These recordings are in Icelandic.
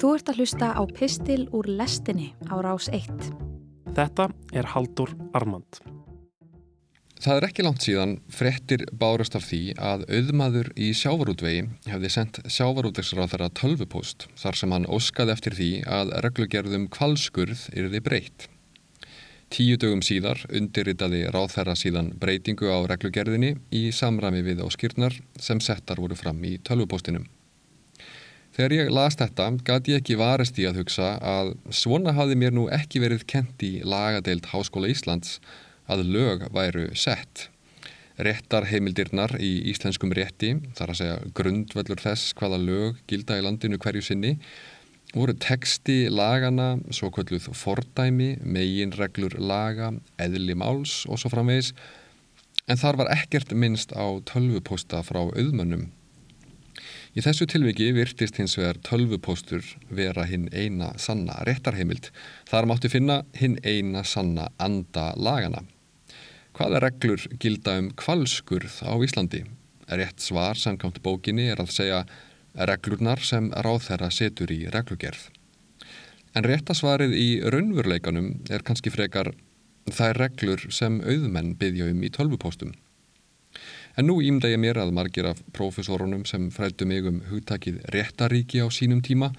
Þú ert að hlusta á Pistil úr lestinni á rás 1. Þetta er Haldur Armand. Það er ekki langt síðan frettir bárast af því að auðmaður í sjávarútvegi hefði sendt sjávarútvegsráð þeirra tölvupost þar sem hann óskaði eftir því að reglugerðum kvalskurð yrði breytt. Tíu dögum síðar undirritaði ráð þeirra síðan breytingu á reglugerðinni í samræmi við áskýrnar sem settar voru fram í tölvupostinum. Þegar ég las þetta gæti ég ekki varist í að hugsa að svona hafði mér nú ekki verið kent í lagadeild Háskóla Íslands að lög væru sett. Réttar heimildirnar í íslenskum rétti, þar að segja grundvöldur þess hvaða lög gilda í landinu hverju sinni, voru teksti lagana, svo kvölduð fordæmi, meginreglur laga, eðli máls og svo framvegis, en þar var ekkert minnst á tölvuposta frá auðmönnum Í þessu tilviki virtist hins vegar tölvupóstur vera hinn eina sanna réttarheimild. Þar máttu finna hinn eina sanna anda lagana. Hvaða reglur gilda um kvalskurð á Íslandi? Rétt svar samkvæmt bókinni er að segja reglurnar sem ráðherra setur í reglugerð. En réttasvarið í raunvurleikanum er kannski frekar þær reglur sem auðmenn byggja um í tölvupóstum. En nú ímda ég mér að margir af prófessorunum sem frældu mig um hugtakið réttaríki á sínum tíma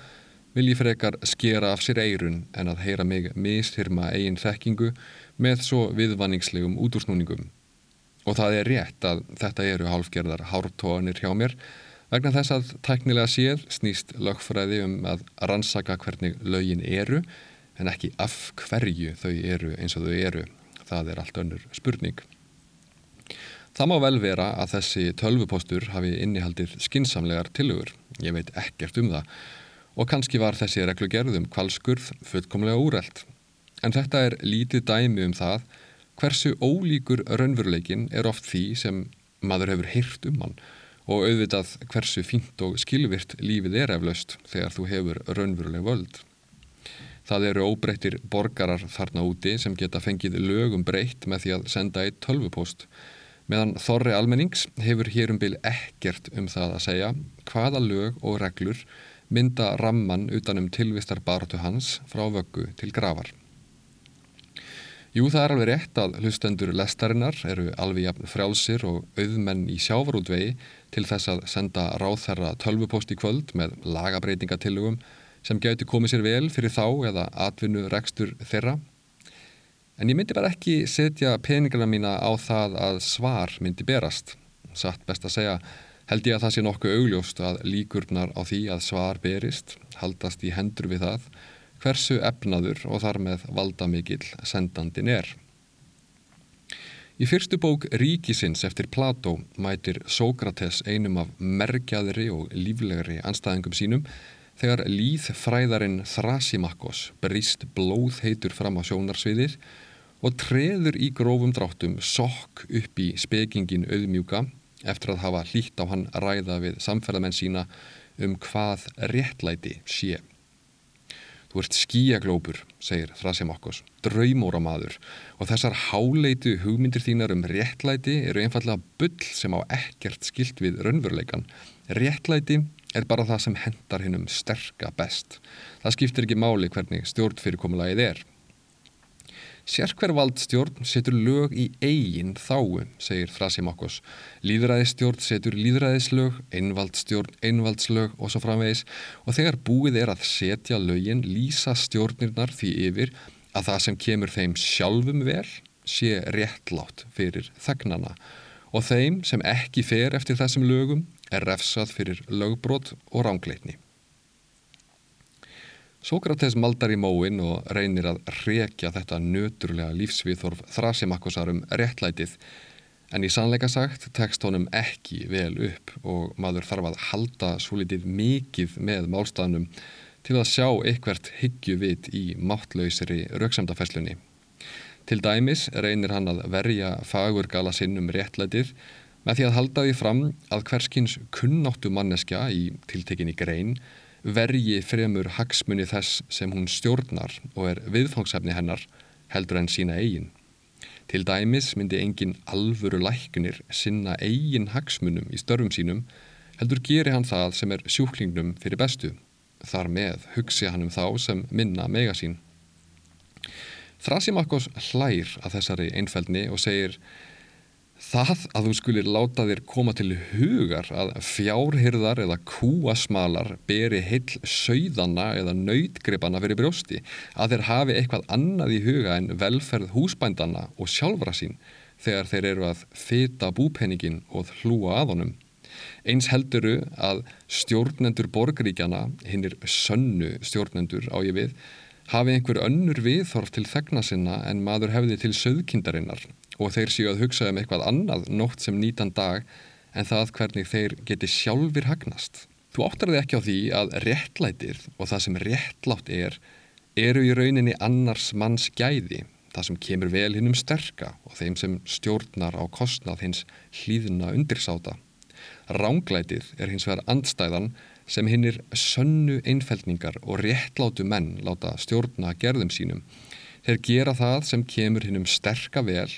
vil ég frekar skera af sér eirun en að heyra mig mistyrma eigin þekkingu með svo viðvanningslegum útúrsnúningum. Og það er rétt að þetta eru hálfgerðar hártóanir hjá mér vegna þess að tæknilega séð snýst lögfræði um að rannsaka hvernig lögin eru en ekki af hverju þau eru eins og þau eru. Það er allt önnur spurning. Það má vel vera að þessi tölvupostur hafi innihaldið skinsamlegar tilugur, ég veit ekkert um það, og kannski var þessi reglugerðum kvalskurð fullkomlega úrelt. En þetta er lítið dæmi um það hversu ólíkur raunveruleikin er oft því sem maður hefur heyrt um hann og auðvitað hversu fínt og skilvirt lífið er eflaust þegar þú hefur raunveruleg völd. Það eru óbreyttir borgarar þarna úti sem geta fengið lögum breytt með því að senda eitt tölvupost meðan þorri almennings hefur hér um byl ekkert um það að segja hvaða lög og reglur mynda ramman utanum tilvistar baratu hans frá vöggu til gravar. Jú, það er alveg rétt að hlustendur lestarinnar eru alveg jafn frjálsir og auðmenn í sjávarútvegi til þess að senda ráðherra tölvupost í kvöld með lagabreitingatillugum sem gæti komið sér vel fyrir þá eða atvinnu rekstur þeirra En ég myndi bara ekki setja peningana mína á það að svar myndi berast. Satt best að segja held ég að það sé nokkuð augljóst að líkurnar á því að svar berist haldast í hendur við það hversu efnaður og þar með valda mikill sendandin er. Í fyrstu bók Ríkisins eftir Plató mætir Sókrates einum af merkjaðri og líflegri anstæðingum sínum þegar líðfræðarinn Thrasimakos brist blóð heitur fram á sjónarsviðir og treður í grófum dráttum sokk upp í spekingin auðmjúka eftir að hafa hlýtt á hann ræða við samferðamenn sína um hvað réttlæti sé. Þú ert skíaglópur, segir Thrasimakos, draumóramadur og þessar háleitu hugmyndir þínar um réttlæti eru einfallega bull sem á ekkert skilt við raunveruleikan. Réttlæti er bara það sem hendar hinn um sterka best. Það skiptir ekki máli hvernig stjórnfyrirkomulagið er. Sérkver valdstjórn setur lög í eigin þáu, segir Thrasimakos. Líðræðisstjórn setur líðræðislög, einvaldstjórn, einvaldslög og svo framvegis og þegar búið er að setja lögin lýsa stjórnirnar því yfir að það sem kemur þeim sjálfum vel sé réttlátt fyrir þegnana og þeim sem ekki fer eftir þessum lögum er refsað fyrir lögbrot og rángleitni. Sókrates maldar í móin og reynir að rekja þetta nöturlega lífsviðþorf þrasimakkosar um réttlætið en í sannleika sagt tekst honum ekki vel upp og maður þarf að halda svo litið mikið með málstafnum til að sjá eitthvert hyggjuvit í máttlausri rauksamdafesslunni. Til dæmis reynir hann að verja fagurgala sinn um réttlætið með því að halda því fram að hverskins kunnáttu manneskja í tiltekinni grein vergi fremur hagsmunni þess sem hún stjórnar og er viðfangsefni hennar heldur en sína eigin. Til dæmis myndi engin alvöru læknir sinna eigin hagsmunum í störfum sínum heldur geri hann það sem er sjúklingnum fyrir bestu. Þar með hugsi hann um þá sem minna mega sín. Thrasimakos hlær að þessari einfældni og segir Það að þú skulir láta þér koma til hugar að fjárhyrðar eða kúasmalar beri heil söйðana eða nöytgripana fyrir brjósti, að þeir hafi eitthvað annað í huga en velferð húsbændana og sjálfra sín þegar þeir eru að fita búpenningin og hlúa að honum. Eins helduru að stjórnendur borgaríkjana, hinnir sönnu stjórnendur á ég við, hafi einhver önnur viðþorf til þegna sinna en maður hefði til söðkindarinnar og þeir séu að hugsa um eitthvað annað nótt sem nýtan dag en það hvernig þeir geti sjálfur hagnast. Þú áttar þig ekki á því að réttlætið og það sem réttlátt er eru í rauninni annars manns gæði, það sem kemur vel hinn um sterka og þeim sem stjórnar á kostnað hins hlýðuna undirsáta. Ránglætið er hins vegar andstæðan sem hinnir sönnu einfeldningar og réttlátu menn láta stjórna gerðum sínum. Þeir gera það sem kemur hinn um sterka vel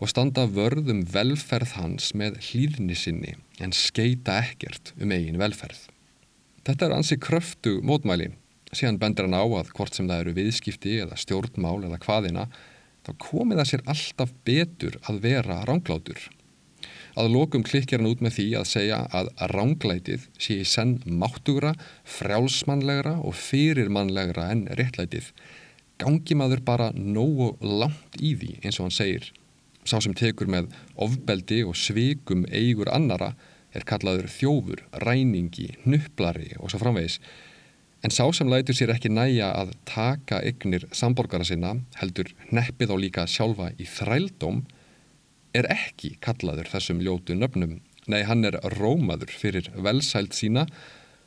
og standa vörðum velferð hans með hlýðni sinni en skeita ekkert um eigin velferð. Þetta er ansi kröftu mótmæli, síðan bendur hann á að hvort sem það eru viðskipti eða stjórnmál eða hvaðina, þá komið það sér alltaf betur að vera ránglátur. Að lokum klikkjar hann út með því að segja að ránglætið sé í senn máttugra, frjálsmannlegra og fyrirmannlegra en réttlætið. Gangi maður bara nógu langt í því eins og hann segir Sá sem tekur með ofbeldi og svikum eigur annara er kallaður þjófur, ræningi, nupplari og svo framvegis. En sá sem lætur sér ekki næja að taka ygnir samborgara sinna, heldur neppið á líka sjálfa í þrældóm, er ekki kallaður þessum ljótu nöfnum. Nei, hann er rómaður fyrir velsælt sína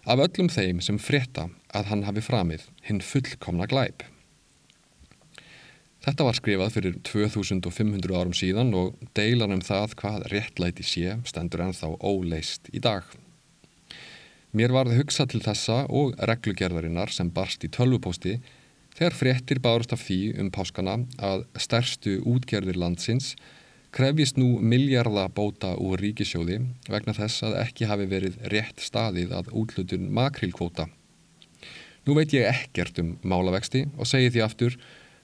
af öllum þeim sem frétta að hann hafi framið hinn fullkomna glæp. Þetta var skrifað fyrir 2500 árum síðan og deilan um það hvað réttlæti sé stendur ennþá óleist í dag. Mér varði hugsa til þessa og reglugerðarinnar sem barst í tölvupósti þegar fréttir bárust af því um páskana að stærstu útgerðir landsins krefjist nú miljardabóta úr ríkisjóði vegna þess að ekki hafi verið rétt staðið að útlutun makrilkvóta. Nú veit ég ekkert um málavexti og segi því aftur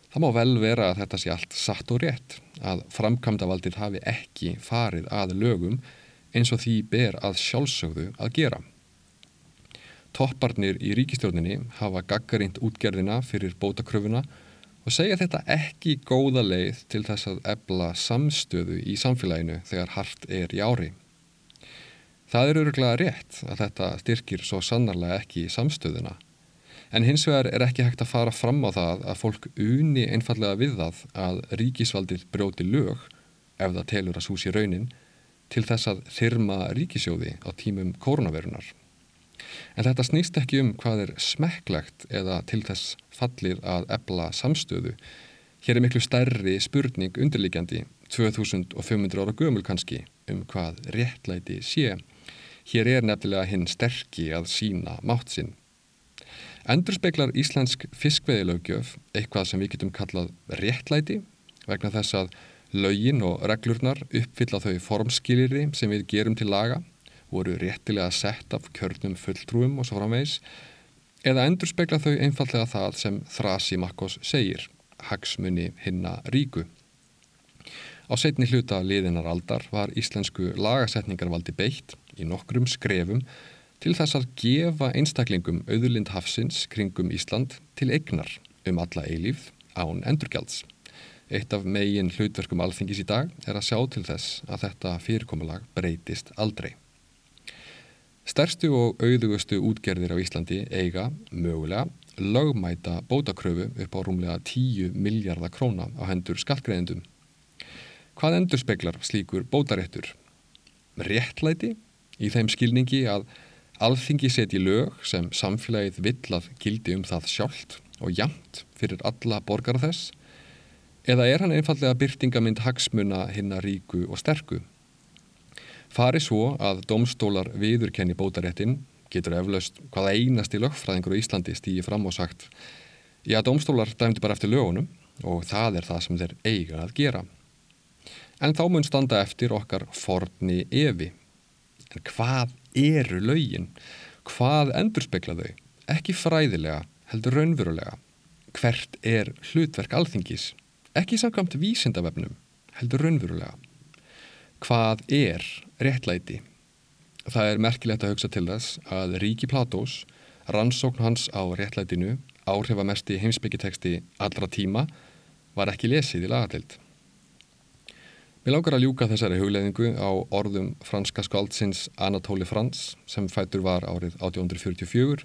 Það má vel vera að þetta sé allt satt og rétt, að framkvæmdavaldið hafi ekki farið að lögum eins og því ber að sjálfsögðu að gera. Topparnir í ríkistjórninni hafa gaggarind útgerðina fyrir bótakröfuna og segja þetta ekki góða leið til þess að ebla samstöðu í samfélaginu þegar hart er í ári. Það er öruglega rétt að þetta styrkir svo sannarlega ekki samstöðuna En hins vegar er ekki hægt að fara fram á það að fólk uni einfallega við það að ríkisvaldið brjóti lög, ef það telur að súsi raunin, til þess að þyrma ríkisjóði á tímum kórnaverunar. En þetta snýst ekki um hvað er smekklegt eða til þess fallir að ebla samstöðu. Hér er miklu stærri spurning undirlikjandi, 2500 ára gömul kannski, um hvað réttlæti sé. Hér er nefnilega hinn sterkki að sína mátt sinn. Endur speiklar íslensk fiskveiðilögjöf eitthvað sem við getum kallað réttlæti vegna þess að lögin og reglurnar uppfylla þau formskýriri sem við gerum til laga, voru réttilega sett af kjörnum fulltrúum og svo framvegs, eða endur speikla þau einfallega það sem Þrasi Makkos segir, hagsmunni hinna ríku. Á setni hluta liðinar aldar var íslensku lagasetningarvaldi beitt í nokkrum skrefum til þess að gefa einstaklingum auðurlind hafsins kringum Ísland til eignar um alla eilíf án endurgjalds. Eitt af megin hlutverkum alþingis í dag er að sjá til þess að þetta fyrirkomulag breytist aldrei. Stærstu og auðugustu útgerðir á Íslandi eiga, mögulega, lögmæta bótakröfu upp á rúmlega 10 miljardar króna á hendur skattgreðendum. Hvað endur speklar slíkur bótaréttur? Réttlæti í þeim skilningi að Alþingi seti lög sem samfélagið vill að gildi um það sjálft og jamt fyrir alla borgar þess eða er hann einfallega byrtingamind hagsmuna hinna ríku og sterku? Fari svo að domstólar viðurkenni bótaréttin getur eflaust hvaða einasti lögfræðingur á Íslandi stýji fram og sagt Já, domstólar dæmdi bara eftir lögunum og það er það sem þeir eiga að gera. En þá mun standa eftir okkar forni evi. En hvað eru lögin? Hvað endur spekla þau? ekki fræðilega, heldur raunverulega. Hvert er hlutverk alþingis? Ekki samkvæmt vísindavefnum, heldur raunverulega. Hvað er réttlæti? Það er merkilegt að hugsa til þess að Ríki Platós, rannsókn hans á réttlætinu, áhrifamesti heimsbyggiteksti allra tíma, var ekki lesið í lagatild. Mér langar að ljúka þessari hugleðingu á orðum franska skáldsins Anatóli Frans sem fætur var árið 1844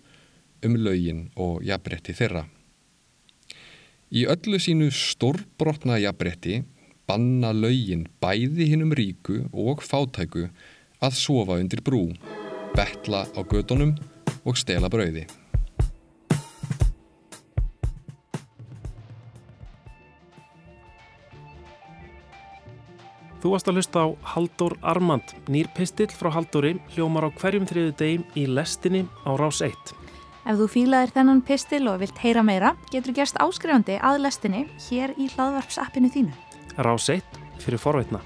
um laugin og jafnbretti þeirra. Í öllu sínu stórbrotna jafnbretti banna laugin bæði hinnum ríku og fátæku að sofa undir brú, betla á gödunum og stela brauði. Þú varst að hlusta á Haldur Armand, nýr pistill frá Halduri, hljómar á hverjum þriðu degim í lestinni á rás 1. Ef þú fílaðir þennan pistil og vilt heyra meira, getur gerst áskrifandi að lestinni hér í hlaðvarpsappinu þínu. Rás 1 fyrir forveitna.